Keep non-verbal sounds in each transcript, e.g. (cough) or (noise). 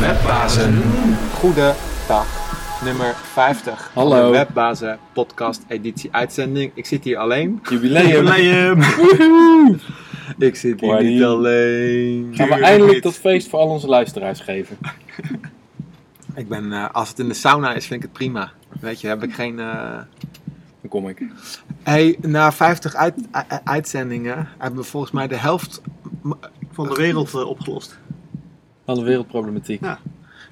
Webbazen. Goedendag, nummer 50. Hallo. Van de Webbazen podcast editie uitzending. Ik zit hier alleen. Jubileum. (laughs) Ik zit hier Party. niet alleen. Gaan we eindelijk dat feest voor al onze luisteraars geven. (laughs) Ik ben, eh, als het in de sauna is, vind ik het prima. Weet je, heb ik geen... eh, Dan kom ik. Hey, na 50 uit, u- u- uitzendingen hebben we volgens mij de helft... van de wereld eh, opgelost. Alle wereldproblematiek. Ja.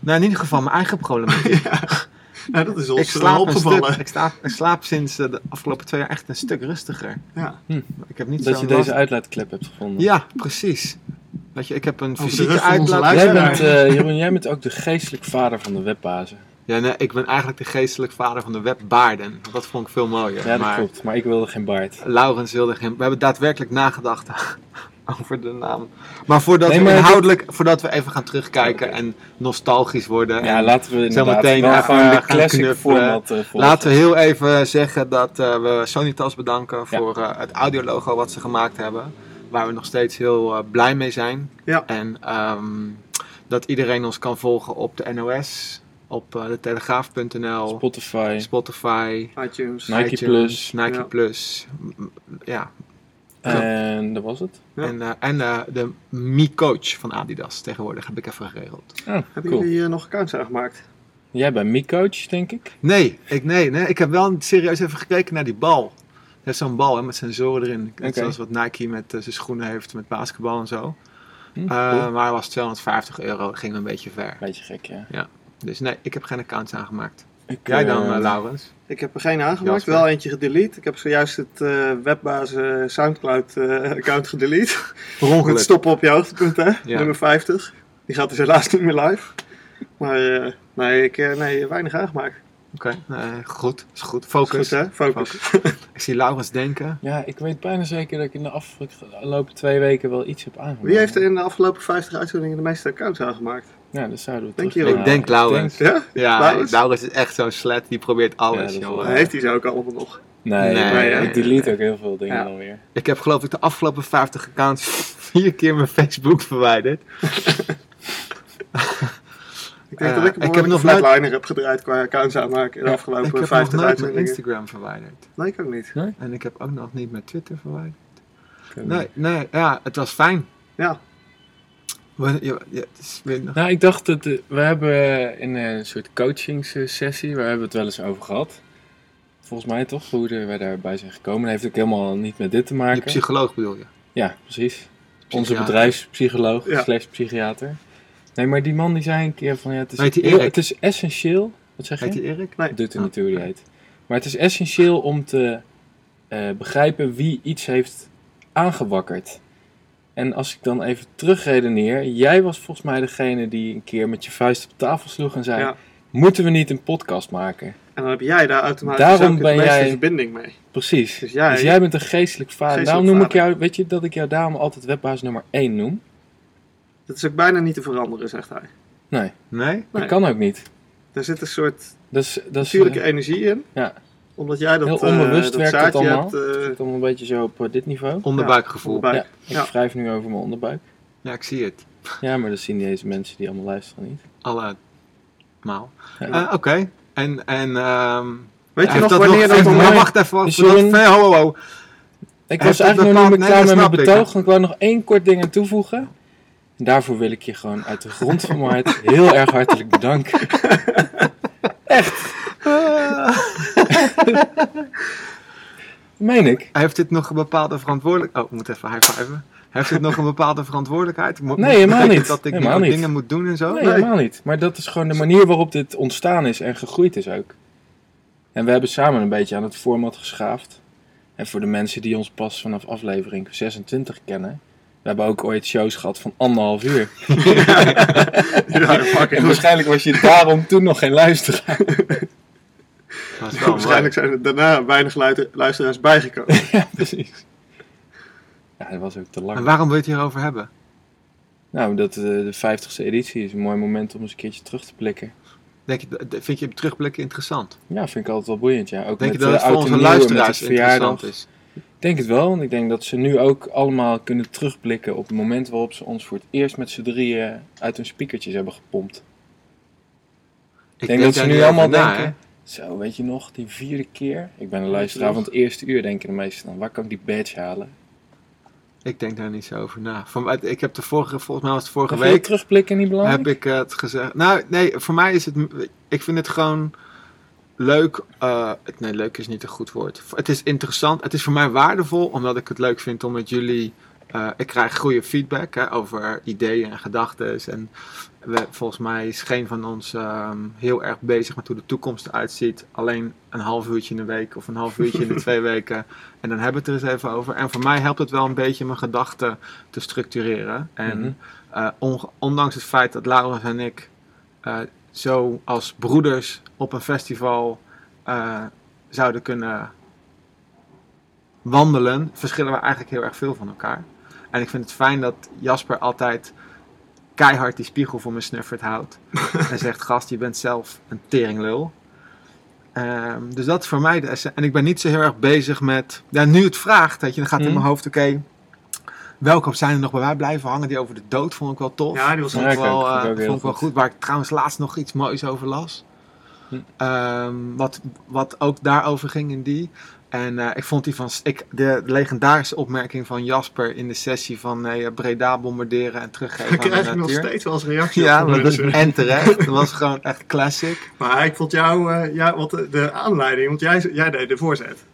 Nou, in ieder geval mijn eigen problematiek. (laughs) Ja, dat is ik, ons slaap een opgevallen. stuk, ik, slaap, ik slaap sinds de afgelopen twee jaar echt een stuk rustiger. Ja. Ik heb niet Dat zo'n je deze last- uitlaatklep hebt gevonden. Ja, precies. Weet je, ik heb een fysieke uitlaat. Jij bent, eh, Jeroen, jij bent ook de geestelijk vader van de webbazen. Ja, nee, ik ben eigenlijk de geestelijk vader van de webbaarden. Want Dat vond ik veel mooier. Ja, dat maar klopt. Maar ik wilde geen baard. Laurens wilde geen... We hebben daadwerkelijk nagedacht (laughs) over de naam. Maar voordat, Nee, we maar inhoudelijk, voordat we even gaan terugkijken en nostalgisch worden. Ja, en laten we inderdaad meteen wel even gewoon de classic format eh, volgen. Laten we heel even zeggen dat eh, we Sonitas bedanken Ja. voor eh, het audiologo wat ze gemaakt hebben. Waar we nog steeds heel eh, blij mee zijn. Ja. En ehm, dat iedereen ons kan volgen op de NOS, op eh, de telegraaf.nl, Spotify. Spotify, iTunes. Nike iTunes, Plus. Nike Ja. Plus. Ja. En dat was het. Ja. En, eh, en eh, de Mi Coach van Adidas tegenwoordig heb ik even geregeld. Oh, Hebben cool. jullie eh, nog accounts aangemaakt? Jij bent Mi-coach, denk ik. Nee, ik, nee, nee, ik heb wel serieus even gekeken naar die bal. Er is zo'n bal hè, met sensoren erin. Net zoals wat Nike met eh, zijn schoenen heeft met basketbal en zo. Hm, Eh. Maar het was 250 euro, dat ging een beetje ver. Beetje gek, ja. Dus nee, ik heb geen accounts aangemaakt. Ik, Jij dan, eh, Laurens? Ik heb er geen aangemaakt, Jasper. wel eentje gedelete. Ik heb zojuist het eh webbazen Soundcloud eh, account gedelete. Per Met ongeluk. stoppen op je hoogtepunt, hè? Ja. Nummer 50. Die gaat dus helaas niet meer live. Maar nee, ik nee, weinig aangemaakt. Oké, nee, goed. Is goed. Is Focus. Goed, hè? Focus. (laughs) Ik zie Laurens denken. Ja, ik weet bijna zeker dat ik in de afgelopen twee weken wel iets heb aangemaakt. Wie heeft er in de afgelopen 50 uitzendingen de meeste accounts aangemaakt? Ja, dat zouden we Denk je Ik denk. Laurens. Ja? Ja, Laurens? Laurens is echt zo'n slet. Die probeert Ja, alles, is joh. heeft hij ze ook allemaal nog. Nee, Nee, nee, ik delete ook heel veel dingen Ja. dan weer. Ik heb geloof ik de afgelopen 50 accounts (laughs) vier keer mijn Facebook verwijderd. (laughs) Ik denk Eh, dat ik, heb nog nooit- flatliner heb gedraaid qua accounts aanmaken in de afgelopen Ik heb nog 50 nooit mijn. Instagram verwijderd. Nee, ik ook niet. En ik heb ook nog niet mijn Twitter verwijderd. Nee, nee, ja, het was fijn. Ja. Is Nou, ik dacht dat eh, we hebben eh, in een soort coachingssessie, waar hebben we het wel eens over gehad. Volgens mij toch, hoe wij daarbij zijn gekomen. Dat heeft ook helemaal niet met dit te Je maken. psycholoog bedoel je? Ja, precies. Onze bedrijfspsycholoog Ja. slash psychiater. Nee, maar die man die zei een keer van ja, het is, Heet heel- het is essentieel. Wat zeg je? Heet die Erik? Nee. Doet er Ah, niet hoe die heet. Maar het is essentieel om te eh, begrijpen wie iets heeft aangewakkerd. En als ik dan even terugredeneer, jij was volgens mij degene die een keer met je vuist op tafel sloeg en zei: Ja. Moeten we niet een podcast maken? En dan heb jij daar automatisch Daarom ook ben de jij- verbinding mee. Precies. Dus jij- dus jij bent een geestelijk vader. Geestelijk daarom noem ik jou, weet je dat ik jou daarom altijd webbaas nummer 1 noem? Dat is ook bijna niet te veranderen, zegt hij. Nee, Nee? Nee. dat kan ook niet. Er zit een soort Dat is, dat is natuurlijke eh, energie in. ja. Omdat jij dat, Heel eh, onbewust dat werkt het zaadje allemaal. hebt. eh, het allemaal een beetje zo op eh, dit niveau. Onderbuikgevoel. Ja, onderbuik. Ja, ik Ja. wrijf nu over mijn onderbuik. ik zie het. Ja, maar dat zien deze mensen die allemaal luisteren niet. Allemaal. Ja. Eh, Oké. En, en, ehm Weet je heeft nog dat wanneer nog, dat heeft- maar wacht even. Dus voordat- Jeroen- nee, ho, ho, ho. Ik Heeft was eigenlijk nog bepaald- niet nee, klaar dat met mijn snap ik, betoog. want Ik wou nog één kort ding aan toevoegen. En daarvoor wil ik je gewoon uit de grond van mijn hart heel erg hartelijk bedanken. Meen ik? Heeft dit nog een bepaalde verantwoordelijkheid? Oh, ik moet even high fiven. Heeft dit nog een bepaalde verantwoordelijkheid? Mo- Nee, helemaal niet. Dat ik Helemaal nu niet. dingen moet doen en zo? Nee, helemaal niet. Maar dat is gewoon de manier waarop dit ontstaan is en gegroeid is ook. En we hebben samen een beetje aan het format geschaafd. En voor de mensen die ons pas vanaf aflevering 26 kennen. We hebben ook ooit shows gehad van anderhalf uur. (laughs) Ja, fucking En waarschijnlijk was je daarom toen nog geen luisteraar. Waarschijnlijk zijn er daarna weinig luister- luisteraars bijgekomen. (laughs) ja, precies. Ja, dat was ook te mooi. En lang. waarom wil je het hierover hebben? Nou, dat eh, de 50ste editie is een mooi moment om eens een keertje terug te blikken. Denk je, dat- vind je terugblikken interessant? Ja, vind ik altijd wel boeiend. Ja. Ook Denk je met dat eh, het voor onze luisteraars interessant is? Ik denk het wel, want ik denk dat ze nu ook allemaal kunnen terugblikken op het moment waarop ze ons voor het eerst met z'n drieën uit hun speakertjes hebben gepompt. Ik denk dat ze nu allemaal na, denken, zo weet je nog, die vierde keer. Ik ben een je luisteraar van het eerste uur, denken de meesten dan. Waar kan ik die badge halen? Ik denk daar niet zo over na. Voor mij, ik heb de vorige, volgens mij was het vorige Vind je week, terugblikken niet belangrijk? heb ik het gezegd. Nou, nee, voor mij is het, ik vind het gewoon leuk. eh, nee, leuk is niet een goed woord. Het is interessant. Het is voor mij waardevol, omdat ik het leuk vind om met jullie. eh, ik krijg goede feedback hè, over ideeën en gedachten. En we, volgens mij is geen van ons ehm, heel erg bezig met hoe de toekomst eruit ziet. Alleen een half uurtje in de week of een half uurtje in de (laughs) twee weken. En dan hebben we het er eens even over. En voor mij helpt het wel een beetje mijn gedachten te structureren. En Mhm. eh, ondanks het feit dat Laurens en ik zo als broeders op een festival eh, zouden kunnen wandelen, verschillen we eigenlijk heel erg veel van elkaar. En ik vind het fijn dat Jasper altijd keihard die spiegel voor me snuffert houdt. (laughs) en zegt, gast, je bent zelf een teringlul. Ehm, dus dat is voor mij de essentie. En ik ben niet zo heel erg bezig met... Ja, nu het vraagt, weet je, dan gaat in Mhm. mijn hoofd, oké... welke zijn er nog bij mij blijven hangen? Die over de dood vond ik wel tof. Ja, die was vond ik ik wel, ook. eh, Vond ik ik wel goed. Waar ik trouwens laatst nog iets moois over las. Hm. Ehm, wat, wat ook daarover ging in die. En eh, ik vond die van ik, de legendarische opmerking van Jasper in de sessie van eh, Breda bombarderen en teruggeven de krijg ik nog steeds wel eens reactie Ja, maar dat, en terecht. Dat was gewoon echt classic. (laughs) Maar ik vond jou, eh, ja, want de, de aanleiding, want jij, jij deed de voorzet.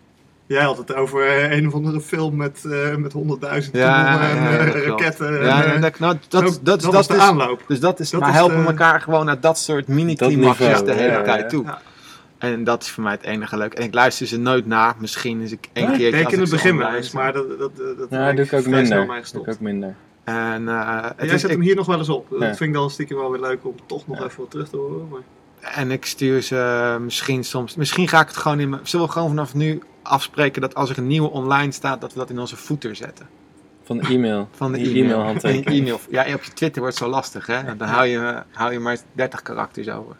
Jij had het over eh, een of andere film met, eh met honderdduizend Ja, en ja, eh, raketten. Ja, en, dat, nou, dat, zo- dat, dat, dat de is, aanloop. dus dat is, Dat maar is helpen de- elkaar gewoon naar dat soort mini-climaxjes niveau, de hele ja, tijd ja. toe. Ja. En dat is voor mij het enige leuk. En ik luister ze nooit na. Misschien is ik één Ja, ik in het begin wel eens, maar dat, dat, dat, dat Ja, doe ik ook vrij snel minder. Doe gestopt. ik ook minder. En eh, het Jij is, zet ik, hem hier nog wel eens op. Dat Ja. vind ik dan stiekem wel weer leuk om toch nog Ja. even wat terug te horen. Maar... en ik stuur ze misschien soms. Misschien ga ik het gewoon in mijn. Zullen we gewoon vanaf nu afspreken dat als er een nieuwe online staat, dat we dat in onze footer zetten? Van de e-mail. (laughs) Van de e-mail. (laughs) e-mail. Ja, op je Twitter wordt het zo lastig, hè? Dan hou je, hou je maar 30 karakters over.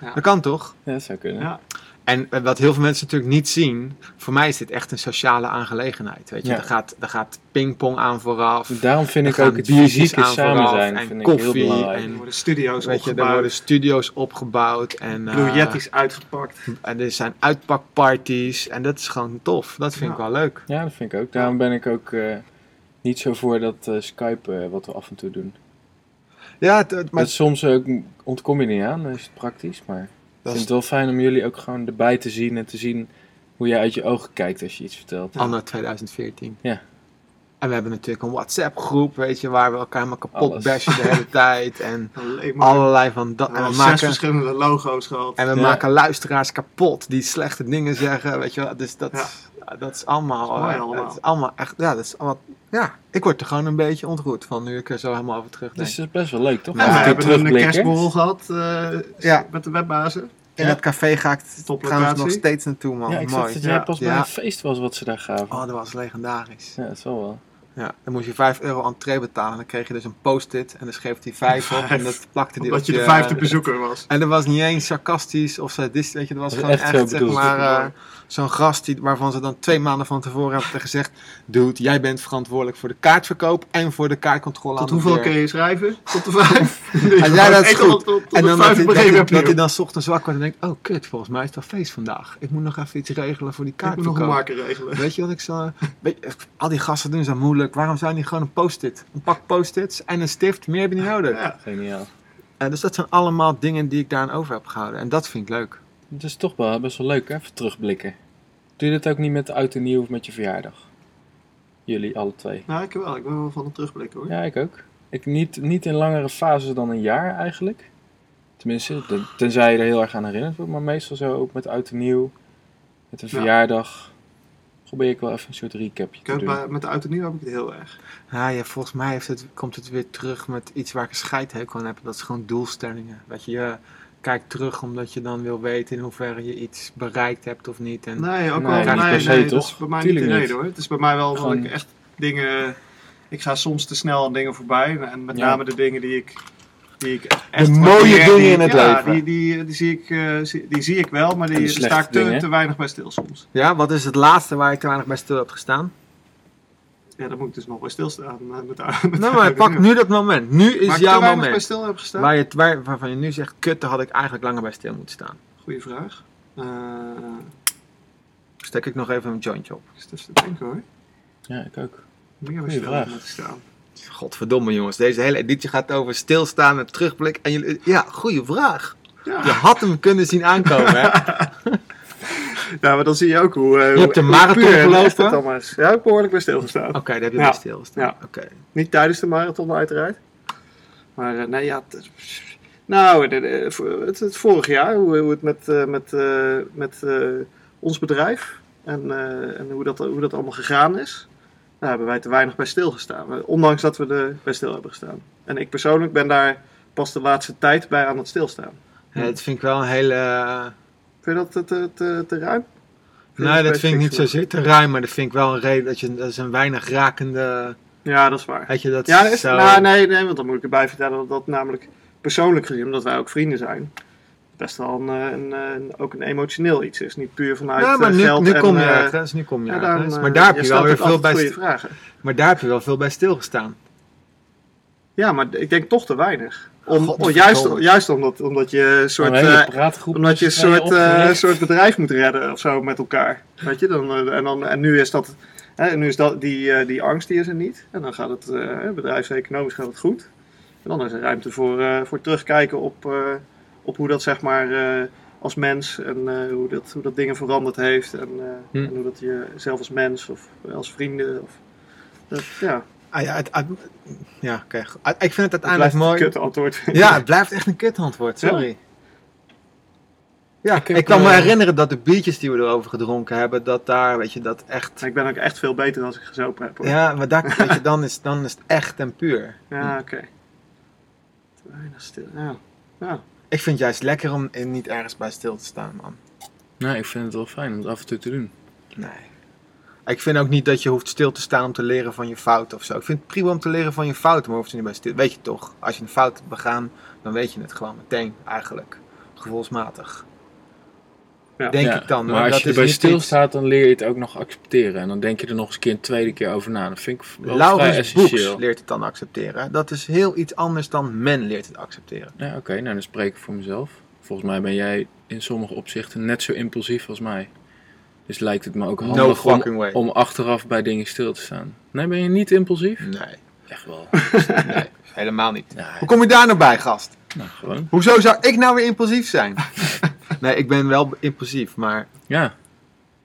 Ja. Dat kan toch? Ja, dat zou kunnen. Ja. En wat heel veel mensen natuurlijk niet zien, voor mij is dit echt een sociale aangelegenheid. Weet je, Ja. er gaat, er gaat pingpong aan vooraf. Daarom vind ik ook het aan samen zijn en vind ik heel koffie. Er en- worden studio's Weet je, er opgebouwd. worden studio's opgebouwd en, eh, uitgepakt. en er zijn uitpakparties en dat is gewoon tof. Dat vind ik wel leuk. Ja, dat vind ik ook. Daarom ben ik ook eh, niet zo voor dat eh, Skype wat we af en toe doen. Ja, maar Dat soms ook ontkom je er niet aan, dan is het praktisch. Maar ik dat vind is het wel fijn om jullie ook gewoon erbij te zien en te zien hoe jij uit je ogen kijkt als je iets vertelt. anno 2014. Ja. En we hebben natuurlijk een WhatsApp groep, weet je, waar we elkaar helemaal kapot Alles. bashen de hele (laughs) tijd. En (laughs) Alleen maar allerlei van dat. we En we hebben zes maken, verschillende logo's gehad. en we Ja. maken luisteraars kapot die slechte dingen zeggen, weet je wel. Dus dat, Ja. Dat is allemaal, Dat is mooi eh, allemaal. Het is allemaal echt, ja, dat is allemaal, ja, ik word er gewoon een beetje ontroerd van nu ik er zo helemaal over terugdenk. Dus dat is best wel leuk, toch? Ja, Af we hebben een kerstborrel gehad eh, Ja. met de webbazen. In Ja. dat café ga ik trouwens nog steeds naartoe, man. Ja, ik Mooi. zag dat jij Ja. pas bij Ja. een feest was wat ze daar gaven. Oh, dat was legendarisch. Ja, dat is wel wel. Ja, dan moest je 5 euro entree betalen. En dan kreeg je dus een post-it. En dan schreef hij 5 op. En dat plakte die Omdat op je de vijfde bezoeker was. En dat was niet eens sarcastisch of sadistisch, weet je, dat was Dat gewoon echt zeg maar, eh, zo'n gast die, waarvan ze dan twee maanden van tevoren hebben gezegd, dude, jij bent verantwoordelijk voor de kaartverkoop en voor de kaartcontrole Tot aan de hoeveel kun je schrijven? Tot de vijf? (laughs) En ja, dat is goed. tot- tot- tot En dan dat hij, dat, je dat hij hem. dan 's ochtends wakker wordt en denkt, oh kut, volgens mij is het al feest vandaag. Ik moet nog even iets regelen voor die Ik moet nog een kaartverkoop. marker regelen. Weet je wat ik zo... Weet je, al die gasten doen zo moeilijk. Waarom zou je niet gewoon een post-it? Een pak post-its en een stift. Meer heb je niet nodig. Ja. Geniaal. Eh, dus dat zijn allemaal dingen die ik daaraan over heb gehouden. En dat vind ik leuk. Het is toch wel best wel leuk, hè? Even terugblikken. Doe je dat ook niet met de oud en nieuw of met je verjaardag? Jullie, alle twee. Nou, ik wel. Ik ben wel van een terugblik hoor. Ja, ik ook. Ik niet, niet in langere fases dan een jaar eigenlijk. Tenminste, ten- tenzij je er heel erg aan herinnerd wordt. Maar meestal zo ook met oud en nieuw. Met een Ja. verjaardag. Probeer ik wel even een soort recapje Ik te heb, doen. bij- met de auto nieuw heb ik het heel erg. Ah, ja, volgens mij heeft het, komt het weer terug met iets waar ik een scheidhekel aan heb. Dat is gewoon doelstellingen. Dat je je kijkt terug omdat je dan wil weten in hoeverre je iets bereikt hebt of niet. En Nee, ook Nee, wel. niet Nee, se, nee, dat is bij mij Tuurlijk niet de reden hoor. Het is bij mij wel Gewoon- ik echt dingen... Ik ga soms te snel aan dingen voorbij. En met Ja. name de dingen die ik Die ik echt mooie waardeer, dingen die- in het ja, leven. Die, die, die, zie ik, eh, die zie ik wel, maar die, de sta ik te, te weinig bij stil soms. Ja, wat is het laatste waar je te weinig bij stil hebt gestaan? Ja, daar moet ik dus nog bij stilstaan. eh, Met, de- met Nou, de- maar pak nu dat moment. Nu is te jouw bij moment. stil heb gestaan? Waar je, waar, waarvan je nu zegt, kut, daar had ik eigenlijk langer bij stil moeten staan. Goeie vraag. Eh Stek ik nog even een jointje op. is dus te denken hoor. Ja, ik ook. Meer bij Goeie stil vraag. moeten staan. Godverdomme jongens, deze hele editie gaat over stilstaan en terugblik. En jullie, ja, goede vraag. Ja. Je had hem kunnen zien aankomen, hè? (laughs) ja, maar dan zie je ook hoe. eh, Je hebt hoe marathon gelopen? is. Ja, heb behoorlijk bij stilgestaan. Oké, daar heb je Ja. bij stilstaan. Ja. Oké. Niet tijdens de marathon, uiteraard. Maar eh, nee, ja. nou, de- de- het, het vorig jaar, hoe, hoe het met, eh, met, met ons bedrijf en, en hoe, dat, hoe dat allemaal gegaan is, daar hebben wij te weinig bij stilgestaan. Ondanks dat we er bij stil hebben gestaan. En ik persoonlijk ben daar pas de laatste tijd bij aan het stilstaan. Ja, dat vind ik wel een hele... Vind je dat te, te, te, te ruim? Nee, dat vind ik niet zozeer te ruim, maar dat vind ik wel een reden dat je... Dat is een weinig rakende... Ja, dat is waar. Weet je, dat Ja, dat is, zo... nou, nee, nee, want dan moet ik erbij vertellen dat dat namelijk persoonlijk gezien, omdat wij ook vrienden zijn, best wel een, eh, een, eh, een- ook een emotioneel iets is. Niet puur vanuit Ja, maar eh, nu, geld nu en... kom je ergens, nu kom je ja, dan, ergens. Maar daar heb je wel weer veel bij... vragen. Maar daar heb je wel veel bij stilgestaan. Ja, maar ik denk toch te weinig. Om, Godverdomme. juist, juist omdat, omdat je een soort... Een eh, omdat je soort, eh, soort bedrijf moet redden of zo met elkaar. Weet je, dan, eh, en, dan, en nu is dat, hè, nu is dat die, die angst die is er niet. En dan gaat het, bedrijfseconomisch gaat het goed. En dan is er ruimte voor, voor terugkijken op, op hoe dat zeg maar als mens en eh, hoe, dat, hoe dat dingen veranderd heeft. En, Hm. en hoe dat je zelf als mens of als vrienden. Of, ja, Ah, ja, het, het- ja. Ah, Ik vind het het uiteindelijk blijft een mooi. kut antwoord. Ja, het blijft echt een kutantwoord, Ja. sorry. Ja, Ik kan me eh, herinneren dat de biertjes die we erover gedronken hebben, dat daar, weet je, dat echt... Ik ben ook echt veel beter als ik gezopen heb. Hoor. Ja, maar daar, (laughs) weet je, dan, is, dan is het echt en puur. Ja, oké. Te weinig stil. Ja. ja. Ik vind het juist lekker om niet ergens bij stil te staan, man. Nee, ik vind het wel fijn om het af en toe te doen. Nee. Ik vind ook niet dat je hoeft stil te staan om te leren van je fouten of zo. Ik vind het prima om te leren van je fouten, maar hoeft er niet bij stil. Weet je toch, als je een fout hebt begaan, dan weet je het gewoon meteen eigenlijk. Gevoelsmatig. Ja. Denk Ja, ik dan. Maar als Dat je is erbij stilstaat, dan leer je het ook nog accepteren. En dan denk je er nog eens een keer een tweede keer over na. Dat vind ik wel vrij Laurens essentieel. Boeks leert het dan accepteren. Dat is heel iets anders dan men leert het accepteren. Ja, oké, nou dan spreek ik voor mezelf. Volgens mij ben jij in sommige opzichten net zo impulsief als mij. Dus lijkt het me ook No handig om, fucking way. om achteraf bij dingen stil te staan. Nee, ben je niet impulsief? Nee, Echt wel. (laughs) nee, helemaal niet. Nee, Hoe kom je daar nou bij, gast? nou, gewoon. Hoezo zou ik nou weer impulsief zijn? (laughs) Nee, ik ben wel impulsief, maar Ja.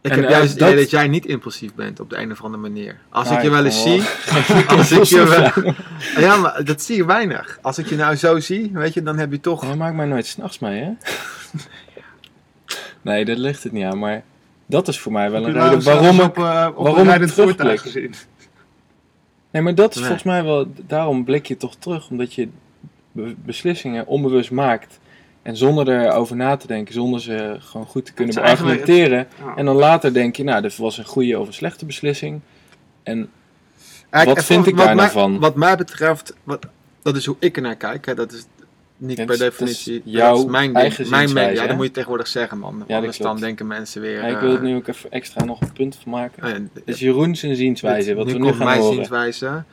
ik En, heb juist het dat- idee dat jij niet impulsief bent op de een of andere manier. Als ik je wel eens zie, (laughs) als ik je wel... Ja, maar dat zie je weinig. Als ik je nou zo zie, weet je, dan heb je toch... Jij maakt mij nooit s'nachts mee, hè? Nee, dat ligt het niet aan. Maar dat is voor mij wel een je reden nou waarom op, eh, op waarom een terugblik. gezien? Nee, maar dat is Nee. volgens mij wel... Daarom blik je toch terug. Omdat je be- beslissingen onbewust maakt. En zonder erover na te denken. Zonder ze gewoon goed te kunnen Het beargumenteren. Ja. En dan later denk je, nou, dit was een goede of een slechte beslissing. En Eigenlijk, Wat vind ik daar nou van? Wat mij betreft, wat, dat is hoe ik ernaar kijk. Hè. Dat is niet Ja, per definitie... jouw dat is mijn eigen mijn mening. Ja, dat moet je tegenwoordig zeggen, man. dat Anders dan denken mensen weer... ja, ik wil het eh, nu ook even extra nog een punt van maken. eh, Het is Jeroen zijn zienswijze, wat we nu gaan mijn horen. zienswijze.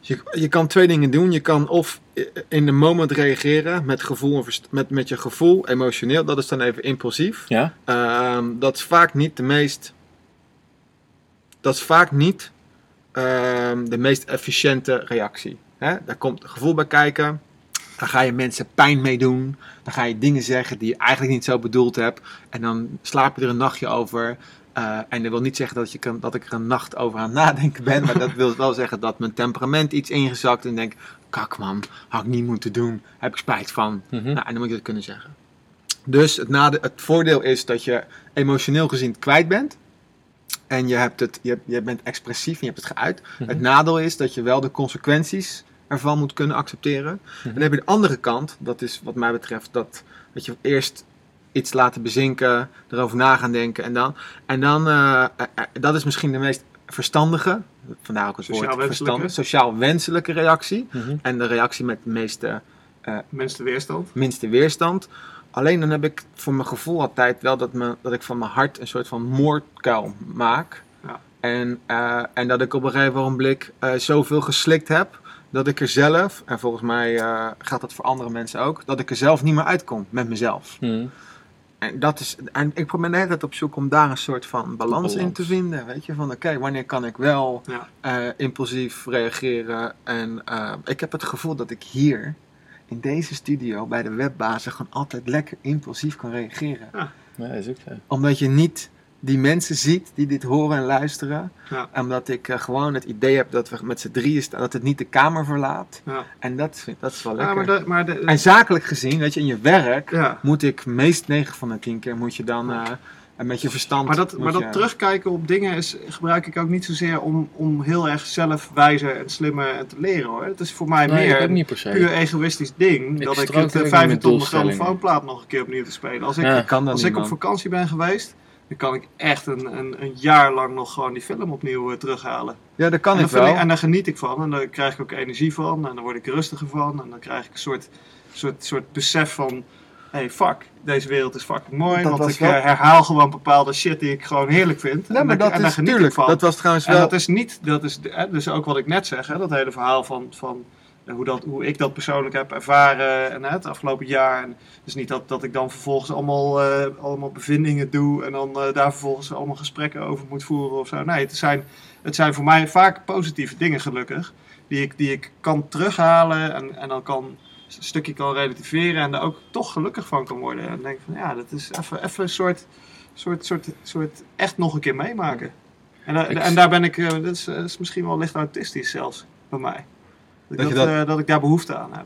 Je, je kan twee dingen doen. Je kan of in de moment reageren met, gevoel en met, met je gevoel, emotioneel. Dat is dan even impulsief. Ja? Ehm, dat is vaak niet de meest. Dat is vaak niet ehm, de meest efficiënte reactie. Hè? Daar komt gevoel bij kijken. Dan ga je mensen pijn mee doen. Dan ga je dingen zeggen die je eigenlijk niet zo bedoeld hebt. En dan slaap je er een nachtje over. Eh, en dat wil niet zeggen dat, je kan, dat ik er een nacht over aan nadenken ben. Maar dat wil wel zeggen dat mijn temperament iets ingezakt. En denk, kak man, had ik niet moeten doen. Heb ik spijt van. Mhm. Nou, en dan moet je dat kunnen zeggen. Dus het, nade- het voordeel is dat je emotioneel gezien kwijt bent. En je, hebt het, je, je bent expressief en je hebt het geuit. Mhm. Het nadeel is dat je wel de consequenties ervan moet kunnen accepteren. En dan heb je de andere kant, dat is wat mij betreft dat, dat je eerst iets laten bezinken, erover na gaan denken en dan. En dan, eh, eh, eh, dat is misschien de meest verstandige, vandaar ook het Sociaal woord verstandig, sociaal wenselijke reactie. Mhm. En de reactie met de meeste Minste weerstand. minste weerstand. Alleen dan heb ik voor mijn gevoel altijd wel dat, me, dat ik van mijn hart een soort van moordkuil maak. Ja. En, en dat ik op een gegeven eh zoveel geslikt heb dat ik er zelf, en volgens mij eh, gaat dat voor andere mensen ook, dat ik er zelf niet meer uitkom met mezelf. Hm. En, dat is, en ik ben de hele tijd op zoek om daar een soort van balans, in te vinden. Weet je, van oké, wanneer kan ik wel Ja. eh, impulsief reageren? En eh, ik heb het gevoel dat ik hier, in deze studio, bij de webbazen, gewoon altijd lekker impulsief kan reageren. Ja, is ook zo. Omdat je niet die mensen ziet die dit horen en luisteren. Ja. Omdat ik eh, gewoon het idee heb dat we met z'n drieën staan, dat het niet de kamer verlaat. Ja. En dat, dat is wel Ja, lekker. maar, de, maar de, En zakelijk gezien, weet je, in je werk ja. moet ik meest 9 van de 10 keer moet je dan eh, met je verstand. Maar dat, maar dat je- terugkijken op dingen is, gebruik ik ook niet zozeer om, om heel erg zelf wijzer en slimmer en te leren hoor. Het is voor mij Nee, meer een puur egoïstisch ding Ik dat ik het ook uh, niet 25 met ton doelstellingen. grammofoonplaat nog een keer opnieuw te spelen. Als ik, Ja. Als niet, ik op vakantie ben geweest, dan kan ik echt een, een, een jaar lang nog gewoon die film opnieuw eh, terughalen. Ja, dat kan en, ik wel. ik- en daar geniet ik van en daar krijg ik ook energie van en dan word ik rustiger van en dan krijg ik een soort, soort, soort besef van hey fuck, deze wereld is fucking mooi, Dat want ik wel- eh, herhaal gewoon bepaalde shit die ik gewoon heerlijk vind. Nee, en maar daar- dat en daar is geniet ik van. Dat was trouwens En wel. dat is niet, dat is hè, dus ook wat ik net zeg, hè, dat hele verhaal van, van eh, hoe, dat, hoe ik dat persoonlijk heb ervaren en, het afgelopen jaar. En dus niet dat, dat ik dan vervolgens allemaal, eh, allemaal bevindingen doe en dan eh, daar vervolgens allemaal gesprekken over moet voeren of zo. Nee, het zijn, het zijn voor mij vaak positieve dingen gelukkig, die ik, die ik kan terughalen en, en dan kan een stukje kan relativeren en er ook toch gelukkig van kan worden. En denk van ja, dat is even, even een soort, soort, soort, soort echt nog een keer meemaken. En, Ik- en daar ben ik, eh, dat is, dat is misschien wel licht autistisch zelfs, bij mij. Dat, Dat ik dat, eh, dat ik daar behoefte aan heb.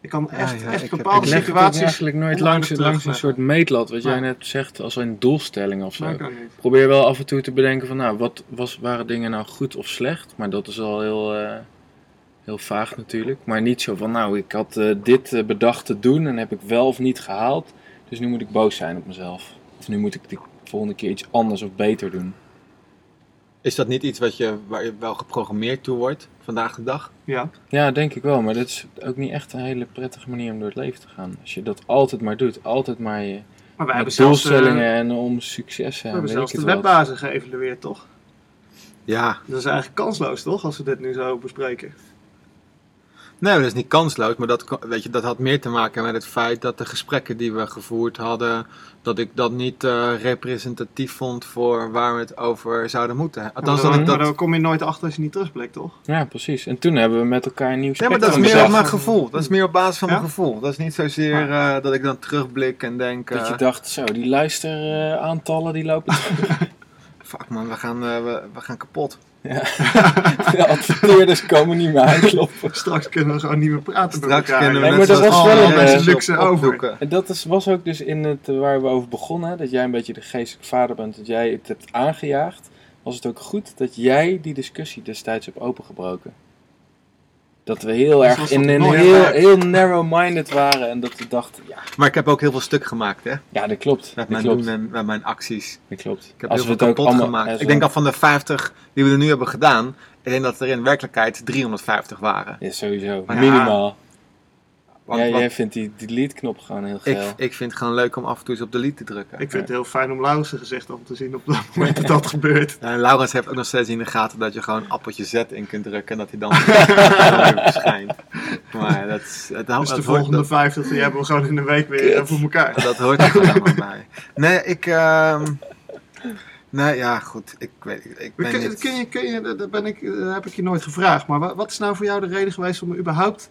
Ik kan echt, ja, echt ik heb- bepaalde Ik situaties... eigenlijk nooit langs, langs een soort meetlat, wat jij net zegt, als een doelstelling of zo. Ik. Probeer wel af en toe te bedenken van, nou, wat was, waren dingen nou goed of slecht? Maar dat is al heel, eh, heel vaag natuurlijk. Maar niet zo van, nou, ik had eh, dit bedacht te doen en heb ik wel of niet gehaald. Dus nu moet ik boos zijn op mezelf. Of nu moet ik de volgende keer iets anders of beter doen. Is dat niet iets wat je, waar je wel geprogrammeerd toe wordt vandaag de dag? Ja, Ja, denk ik wel. Maar dat is ook niet echt een hele prettige manier om door het leven te gaan. Als je dat altijd maar doet, altijd maar je maar wij hebben met zelfs, eh, doelstellingen en om succes we en hebben zelfs de webbazen geëvalueerd, toch? Ja. Dat is eigenlijk kansloos, toch? Als we dit nu zo bespreken. Nee, dat is niet kansloos, maar dat, weet je, dat had meer te maken met het feit dat de gesprekken die we gevoerd hadden, dat ik dat niet eh, representatief vond voor waar we het over zouden moeten. Maar Althans, daar, dat ik maar dat... daar kom je nooit achter als je niet terugblikt, toch? Ja, precies. En toen hebben we met elkaar een nieuw Ja, maar dat is meer op mijn gevoel. Dat is meer op basis van Ja? mijn gevoel. Dat is niet zozeer eh, dat ik dan terugblik en denk... Dat je eh, dacht, zo, die luisteraantallen die lopen terug. (laughs) Fuck man, we gaan, eh, we, we gaan kapot. de (laughs) adverteerders komen niet meer aankloppen. Straks kunnen we gewoon niet meer praten Straks kunnen we Nee, net maar dat zoals was wel alle een, mensen eh, luxe op- over. opdoeken. En dat is, was ook dus in het, eh, waar we over begonnen, dat jij een beetje de geestelijke vader bent, dat jij het hebt aangejaagd. Was het ook goed dat jij die discussie destijds hebt opengebroken? Dat we heel Dat erg in een heel, heel narrow-minded waren en dat we dachten, ja, Maar ik heb ook heel veel stuk gemaakt, hè? ja dat klopt. Met Dat mijn klopt. doen en met mijn acties. Dat klopt. Ik heb Als heel we veel het ook kapot allemaal- gemaakt. ja, Ik denk dat van de 50 die we er nu hebben gedaan, ik denk dat er in werkelijkheid 350 waren. Ja, sowieso. Maar Minimaal. Want, ja, want jij vindt die delete-knop gewoon heel ik, geil. ik vind het gewoon leuk om af en toe eens op delete te drukken. Ik vind het heel fijn om Laurens' gezicht om te zien op het moment dat dat gebeurt. Ja, en Laurens heeft ook nog steeds in de gaten dat je gewoon appeltje Z in kunt drukken en dat hij dan (laughs) verschijnt. Maar dat, is- het, Dus de volgende hoort, 50 die hebben we gewoon in een week weer eh, voor elkaar. dat, (laughs) dat hoort er gewoon allemaal bij. Nee, ik... ehm nee, ja, goed. Ik weet ik ben Kun, niet... kun je, kun je, dat ben ik, dat heb ik je nooit gevraagd, maar wa- wat is nou voor jou de reden geweest om überhaupt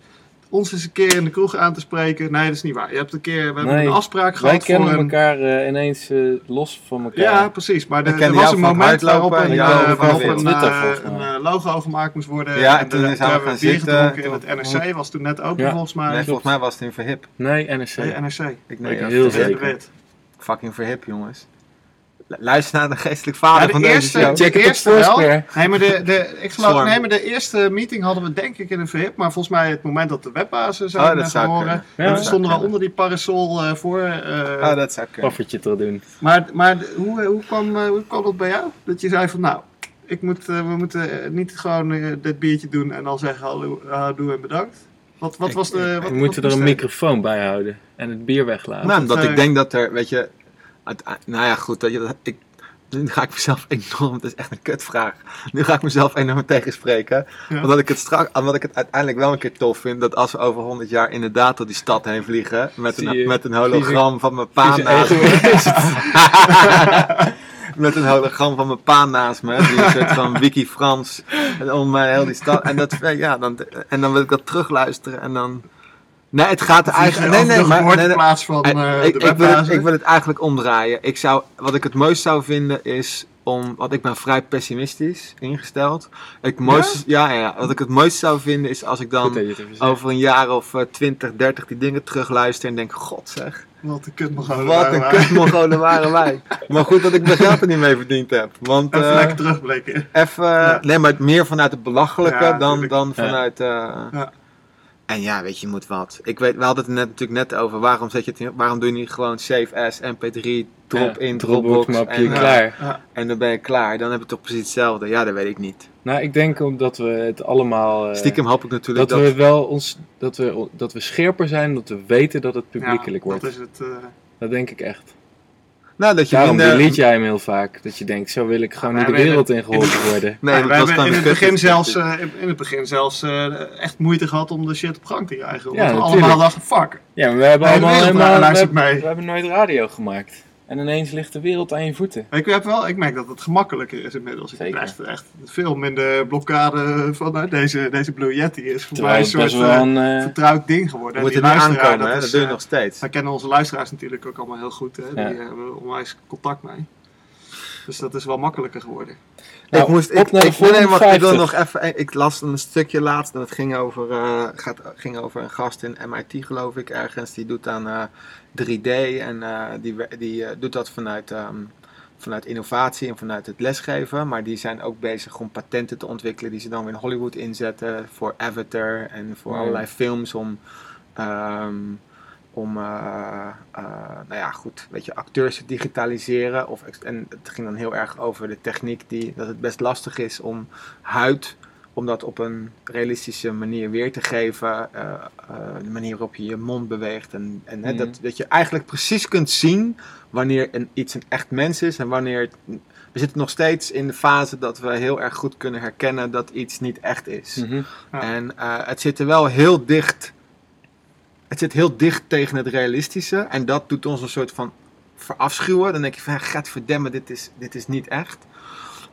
ons eens een keer in de kroeg aan te spreken? Nee, dat is niet waar. Je hebt een keer, we hebben Nee, een afspraak Wij gehad voor kennen een... elkaar eh, ineens eh, los van elkaar. Ja, precies. Maar Ik er, er was een moment waarop een, en eh, waarop een, Twitter, eh, een logo gemaakt moest worden. Ja, en toen de- zijn we hebben gaan bier zitten. gedronken in Toen- het NRC, was toen net open Ja. volgens mij. Nee, volgens mij was het in Verhip. Nee, NRC. Nee, NRC. Ik ja, heel zeker. Fucking Verhip, jongens. Lu- Luister naar de geestelijk vader Ja, de van deze eerste- show. Check het op eerste wel. Nee, maar de, de, ik geloof, nee, maar de eerste meeting hadden we denk ik in een verhip. Maar volgens mij het moment dat de webbazen zijn Oh, oh, horen. kunnen. Ja, en we stonden wel onder die parasol eh, voor. eh, Ah, dat zou kunnen. Koffertje te doen. Maar, maar de- hoe, hoe, kwam, eh, hoe kwam dat bij jou? Dat je zei van nou, ik moet, eh, we moeten eh, niet gewoon eh, dit biertje doen en dan zeggen hallo, doe en bedankt. Wat, wat Ik- was de... Wat, We wat moeten er een microfoon bij houden en het bier weglaten. Nou, omdat eh, ik denk dat er, weet je, nou ja, goed, dat je, dat, ik, nu ga ik mezelf (laughs) enorm, het is echt een kutvraag. Nu ga ik mezelf enorm tegenspreken. Ja. Omdat ik het straks, omdat ik het uiteindelijk wel een keer tof vind dat als we over 100 jaar inderdaad door die stad heen vliegen met een, met een hologram van mijn pa naast me. (laughs) met een hologram van mijn pa naast me, die een soort van wiki Frans en om mij heel die stad. En dat, ja, dan, en dan wil ik dat terugluisteren en dan. Nee, het gaat er eigenlijk. Nee, nee, maar. nee, nee, plaats van eh, ik, de ik, wil het, ik wil het eigenlijk omdraaien. Ik zou, wat ik het mooist zou vinden is om, want ik ben vrij pessimistisch ingesteld. Ik mooist, ja? Ja, ja, wat ik het mooist zou vinden is als ik dan over een jaar of eh, 20, 30 die dingen terugluister en denk, god zeg, Wat een kut nog wat een kutmongolen (laughs) waren wij. Maar goed dat ik mijn geld er niet mee verdiend heb. Want Even eh, lekker terugblikken. even, Ja. nee maar meer vanuit het belachelijke Ja, dan, dan vanuit... eh, Ja. En ja, weet je, je moet wat. Ik weet, we hadden het net, natuurlijk net over, waarom, zet je het, in- waarom doe je niet gewoon save as, mp3, drop Ja, in, Dropbox Dropbox, mapje, en, eh, klaar. En dan ben je klaar. Dan heb je toch precies hetzelfde. Ja, dat weet ik niet. Nou, ik denk omdat we het allemaal... eh, Stiekem hoop ik natuurlijk dat, dat... we wel ons, dat, we, dat we scherper zijn, dat we weten dat het publiekelijk Ja, wordt. Dat is het. eh, Dat denk ik echt. Nou, dat je Daarom minder... delete jij hem heel vaak. Dat je denkt, zo wil ik gewoon Ja, niet de wereld in geholpen worden. Nee, Ja, dat we hebben gewoon in het begin zelfs, eh, in het begin zelfs eh, echt moeite gehad om de shit op gang te krijgen. Omdat Ja, we natuurlijk. allemaal dachten, fuck. Ja, maar we hebben allemaal wereld helemaal... We, luistert hebben- mee. we hebben nooit radio gemaakt. En ineens ligt de wereld aan je voeten. Ik, heb wel, ik merk dat het gemakkelijker is inmiddels. Ik Zeker. krijg echt veel minder blokkade van nou, deze, deze Blue Yeti is voor Terwijl mij een soort eh, een... eh, vertrouwd ding geworden. Je En moet er luisteraar, aankomen, hè? is, Dat doe je eh, nog steeds. Wij kennen onze luisteraars natuurlijk ook allemaal heel goed. Hè? Ja. Die hebben onwijs contact mee. Dus dat is wel makkelijker geworden. Nou, ik moest, ik, ik, nee, nee, volgende wacht, ik wil 50. nog even, ik las een stukje laatst en het ging over, eh, gaat, ging over een gast in MIT geloof ik ergens, die doet aan eh, 3D en eh, die, die eh, doet dat vanuit, ehm, vanuit innovatie en vanuit het lesgeven, maar die zijn ook bezig om patenten te ontwikkelen die ze dan weer in Hollywood inzetten voor Avatar en voor allerlei films om... ehm, om, eh, eh, nou ja, goed, weet je, acteurs te digitaliseren. Of, en het ging dan heel erg over de techniek die, dat het best lastig is om huid, om dat op een realistische manier weer te geven. eh, de manier waarop je je mond beweegt. En, en hè, Mhm. dat, dat je eigenlijk precies kunt zien wanneer een, iets een echt mens is en wanneer het, we zitten nog steeds in de fase dat we heel erg goed kunnen herkennen dat iets niet echt is. mhm. Ja. En het zit er wel heel dicht. Het zit heel dicht tegen het realistische. En dat doet ons een soort van verafschuwen. Dan denk je van, gaat verdemmen, dit is, dit is niet echt.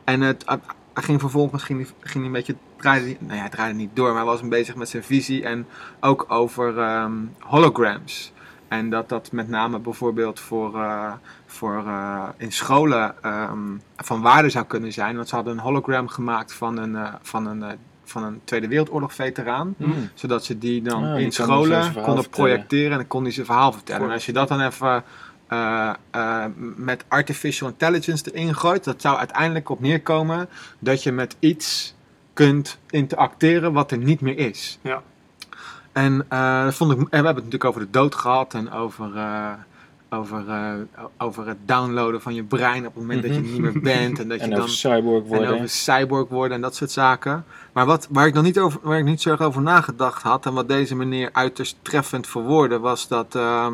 En het, ging vervolgens ging hij een beetje, draaide, nou ja, draaide niet door, maar hij was bezig met zijn visie en ook over ehm, holograms. En dat dat met name bijvoorbeeld voor, eh, voor eh, in scholen ehm, van waarde zou kunnen zijn. Want ze hadden een hologram gemaakt van een, eh, van een, van een Tweede Wereldoorlog veteraan. Mm. Zodat ze die dan Ah, die in scholen konden vertellen. projecteren en dan kon hij zijn verhaal vertellen. En als je dat dan even eh, eh, met artificial intelligence erin gooit, dat zou uiteindelijk op neerkomen dat je met iets kunt interacteren wat er niet meer is. Ja. En eh, vond ik, en we hebben het natuurlijk over de dood gehad en over, over, eh, over het downloaden van je brein op het moment dat je Mhm. niet meer bent. En dat (laughs) je En dan cyborg en worden. over cyborg worden en dat soort zaken. Maar wat, waar, ik nog niet over, waar ik niet zo erg over nagedacht had... en wat deze meneer uiterst treffend verwoordde... was dat, ehm,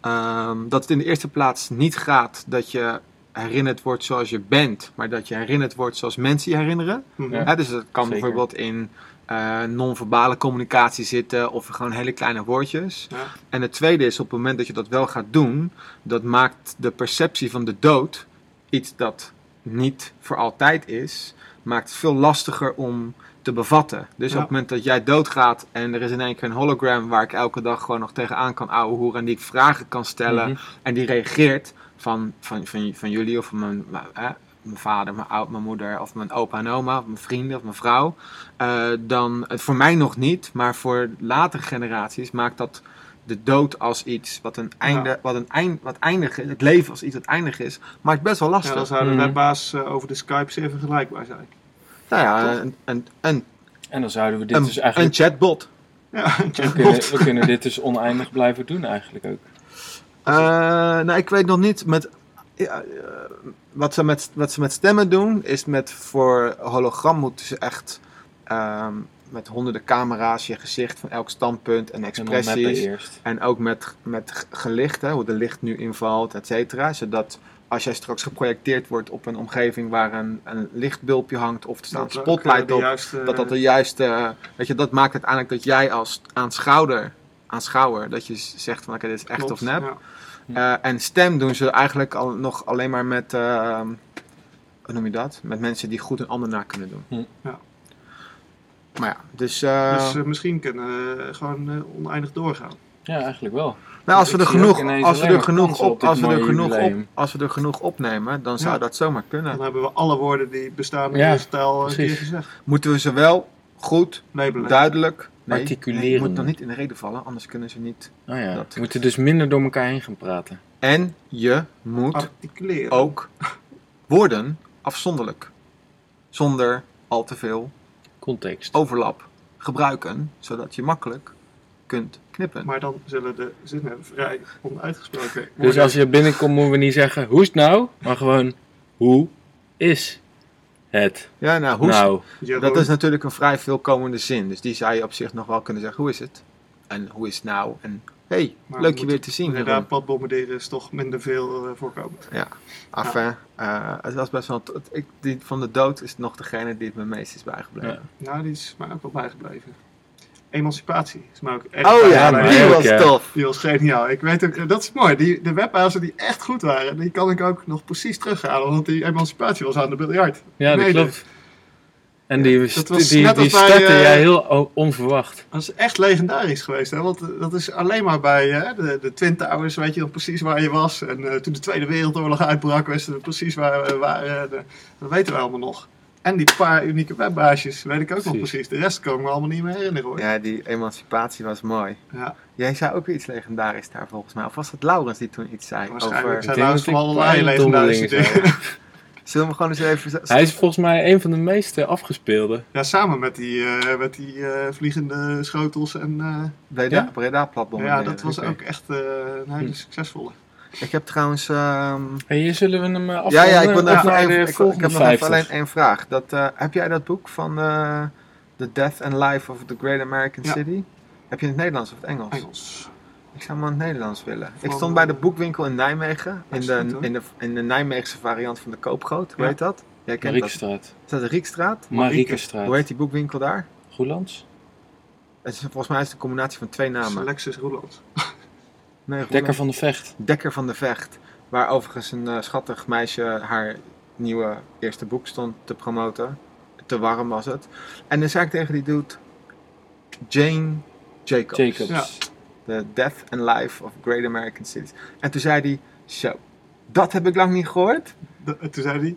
ehm, dat het in de eerste plaats niet gaat dat je herinnerd wordt zoals je bent... maar dat je herinnerd wordt zoals mensen je herinneren. Mhm. Ja. Hè, dus dat kan Zeker. bijvoorbeeld in eh, non-verbale communicatie zitten... of gewoon hele kleine woordjes. Ja. En het tweede is, op het moment dat je dat wel gaat doen, dat maakt de perceptie van de dood, iets dat niet voor altijd is, maakt het veel lastiger om te bevatten. Dus Ja. op het moment dat jij doodgaat en er is in één keer een hologram waar ik elke dag gewoon nog tegenaan kan hoeren en die ik vragen kan stellen Mhm. en die reageert van, van, van, van jullie of van mijn, eh, mijn vader, mijn, oud, mijn moeder of mijn opa en oma of mijn vrienden of mijn vrouw, eh, dan het voor mij nog niet, maar voor latere generaties maakt dat de dood als iets wat een einde, Ja. wat een eind, wat eindig is, het leven als iets wat eindig is, maakt best wel Ja, lastig. dan zou de Mhm. webbaas eh, over de Skype zeer vergelijkbaar zijn. nou ja, een, een, een, En dan zouden we dit een, dus eigenlijk... een chatbot. Ja, een we, kunnen, we kunnen dit dus oneindig blijven doen eigenlijk ook. Eh, nou, ik weet nog niet met. Ja, eh, wat, ze met wat ze met stemmen doen, is met voor hologram moeten ze echt ehm, met honderden camera's je gezicht van elk standpunt en En expressies. eerst. En ook met, met gelicht, hè, hoe de licht nu invalt, et cetera. Zodat als jij straks geprojecteerd wordt op een omgeving waar een, een lichtbulpje hangt of er staat een spotlight eh, de op, juiste- dat dat de juiste, eh, weet je, dat maakt uiteindelijk dat jij als aanschouwer, aanschouwer dat je zegt van oké, dit is echt klopt, of nep. ja. Eh, en stem doen ze eigenlijk al, nog alleen maar met, eh, hoe noem je dat? Met mensen die goed een ander na kunnen doen. Hm. Ja. Maar ja, dus, eh, Dus misschien kunnen we gewoon eh, oneindig doorgaan. Ja, eigenlijk wel. nou, als we er genoeg, als we er genoeg op als we er genoeg op, als we er genoeg opnemen, dan zou Ja. dat zomaar kunnen. Dan hebben we alle woorden die bestaan in Ja, deze taal een keer precies. gezegd. Moeten we ze wel goed, duidelijk, nee, Articuleren. nee, moet dan niet in de reden vallen, anders kunnen ze niet. Oh ja, Dat. we moeten dus minder door elkaar heen gaan praten. En je moet Articuleren. ook woorden afzonderlijk, zonder al te veel Context. overlap gebruiken, zodat je makkelijk kunt knippen. Maar dan zullen de zinnen vrij onuitgesproken worden. Dus als je binnenkomt, moeten we niet zeggen, hoe is het nou? Maar gewoon, hoe is het ja, nou, hoe, nou? Dat is natuurlijk een vrij veelkomende zin, dus die zou je op zich nog wel kunnen zeggen, hoe is het? En hoe is het nou? En hey, maar leuk we je weer te zien. Inderdaad, pad bombarderen is toch minder veel eh, voorkomend. Enfin, eh, het was best wel, het- ik, die van de dood is nog degene die het me meest is bijgebleven. Ja. Nou, die is mij ook wel bijgebleven. Emancipatie is mij ook echt Oh ja, maar die was ja. tof. Die was geniaal. Ik weet ook, dat is mooi. Die, de webbazen die echt goed waren, die kan ik ook nog precies terughalen. Want die emancipatie was aan de biljart. Ja, dat Nee, klopt. En die, dat was die, net die bij, startte eh, jij heel onverwacht. Dat is echt legendarisch geweest. Hè? Want eh, dat is alleen maar bij eh, de, de Twin Towers, weet je nog precies waar je was. En eh, toen de Tweede Wereldoorlog uitbrak, wisten we precies waar we waren. De- dat weten we allemaal nog. En die paar unieke webbaasjes, weet ik ook nog Precies. De rest kan ik me allemaal niet meer herinneren hoor. Ja, die emancipatie was mooi. Ja, Jij zei ook weer iets legendarisch daar volgens mij. Of was het Laurens die toen iets zei? waarschijnlijk Over... zijn nou van allerlei legendarische dingen. Zullen we gewoon eens even... Hij is volgens mij een van de meest afgespeelde. Ja, samen met die, eh, met die eh, vliegende schotels. En, eh, Breda, Ja? Breda platbom. ja, dat was ook echt eh, een hele Hm. succesvolle. Ik heb trouwens... Hey, hier zullen we hem eh, Ja, afronden. ja, ik wil nog even, ik, ik heb nog even 50. alleen één vraag. Dat, eh, heb jij dat boek van eh, The Death and Life of the Great American Ja. City? Heb je in het Nederlands of het Engels? Engels. Ik zou hem in het Nederlands willen. Ik stond bij de boekwinkel in Nijmegen. In de, in, de, in de Nijmeegse variant van de Koopgoot. Hoe Ja. heet dat? Jij kent dat. Mariekestraat. Is dat de Riekstraat? Mariekestraat. Hoe heet die boekwinkel daar? Goelands? Het is, volgens mij is het een combinatie van twee namen. Lexus Roeland. Nee, Dekker van de Vecht. Dekker van de Vecht. Waar overigens een eh, schattig meisje haar nieuwe eerste boek stond te promoten. Te warm was het. En dan zei ik tegen die dude... Jane Jacobs. Jacobs. Ja. The Death and Life of Great American Cities. En toen zei hij... Zo, dat heb ik lang niet gehoord. De- toen zei hij,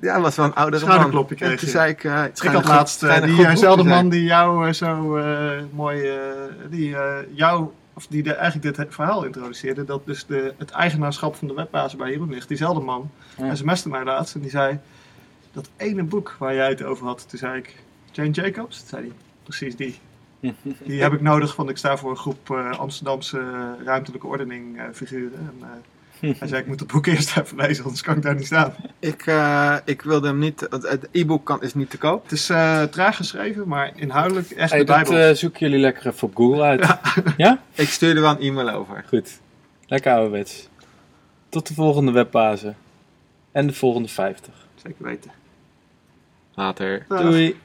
Ja, hij was wel een oudere man. En kreeg toen zei ik... eh, het ik had laatst eh, diezelfde man die jou eh, zo eh, mooi, eh, die eh, jou, of die de, eigenlijk dit verhaal introduceerde, dat dus de, het eigenaarschap van de webbasis bij Jeroen ligt. Diezelfde man Ja. sms'te mij laatst en die zei, dat ene boek waar jij het over had, toen zei ik, Jane Jacobs? Toen zei hij, precies die. (laughs) Die heb ik nodig, want ik sta voor een groep eh, Amsterdamse eh, ruimtelijke ordening eh, figuren. En, hij zei, ik moet het boek (laughs) eerst even lezen, anders kan ik daar niet staan. Ik, eh, ik wilde hem niet... Het e-book kan, is niet te koop. Het is eh, traag geschreven, maar inhoudelijk echt Hey, de dat Bijbel. eh, zoeken jullie lekker even op Google uit. Ja? (laughs) Ik stuurde wel een e-mail over. Goed. Lekker ouderwets. Tot de volgende webbazen. En de volgende 50. Zeker weten. Later. Dag. Doei.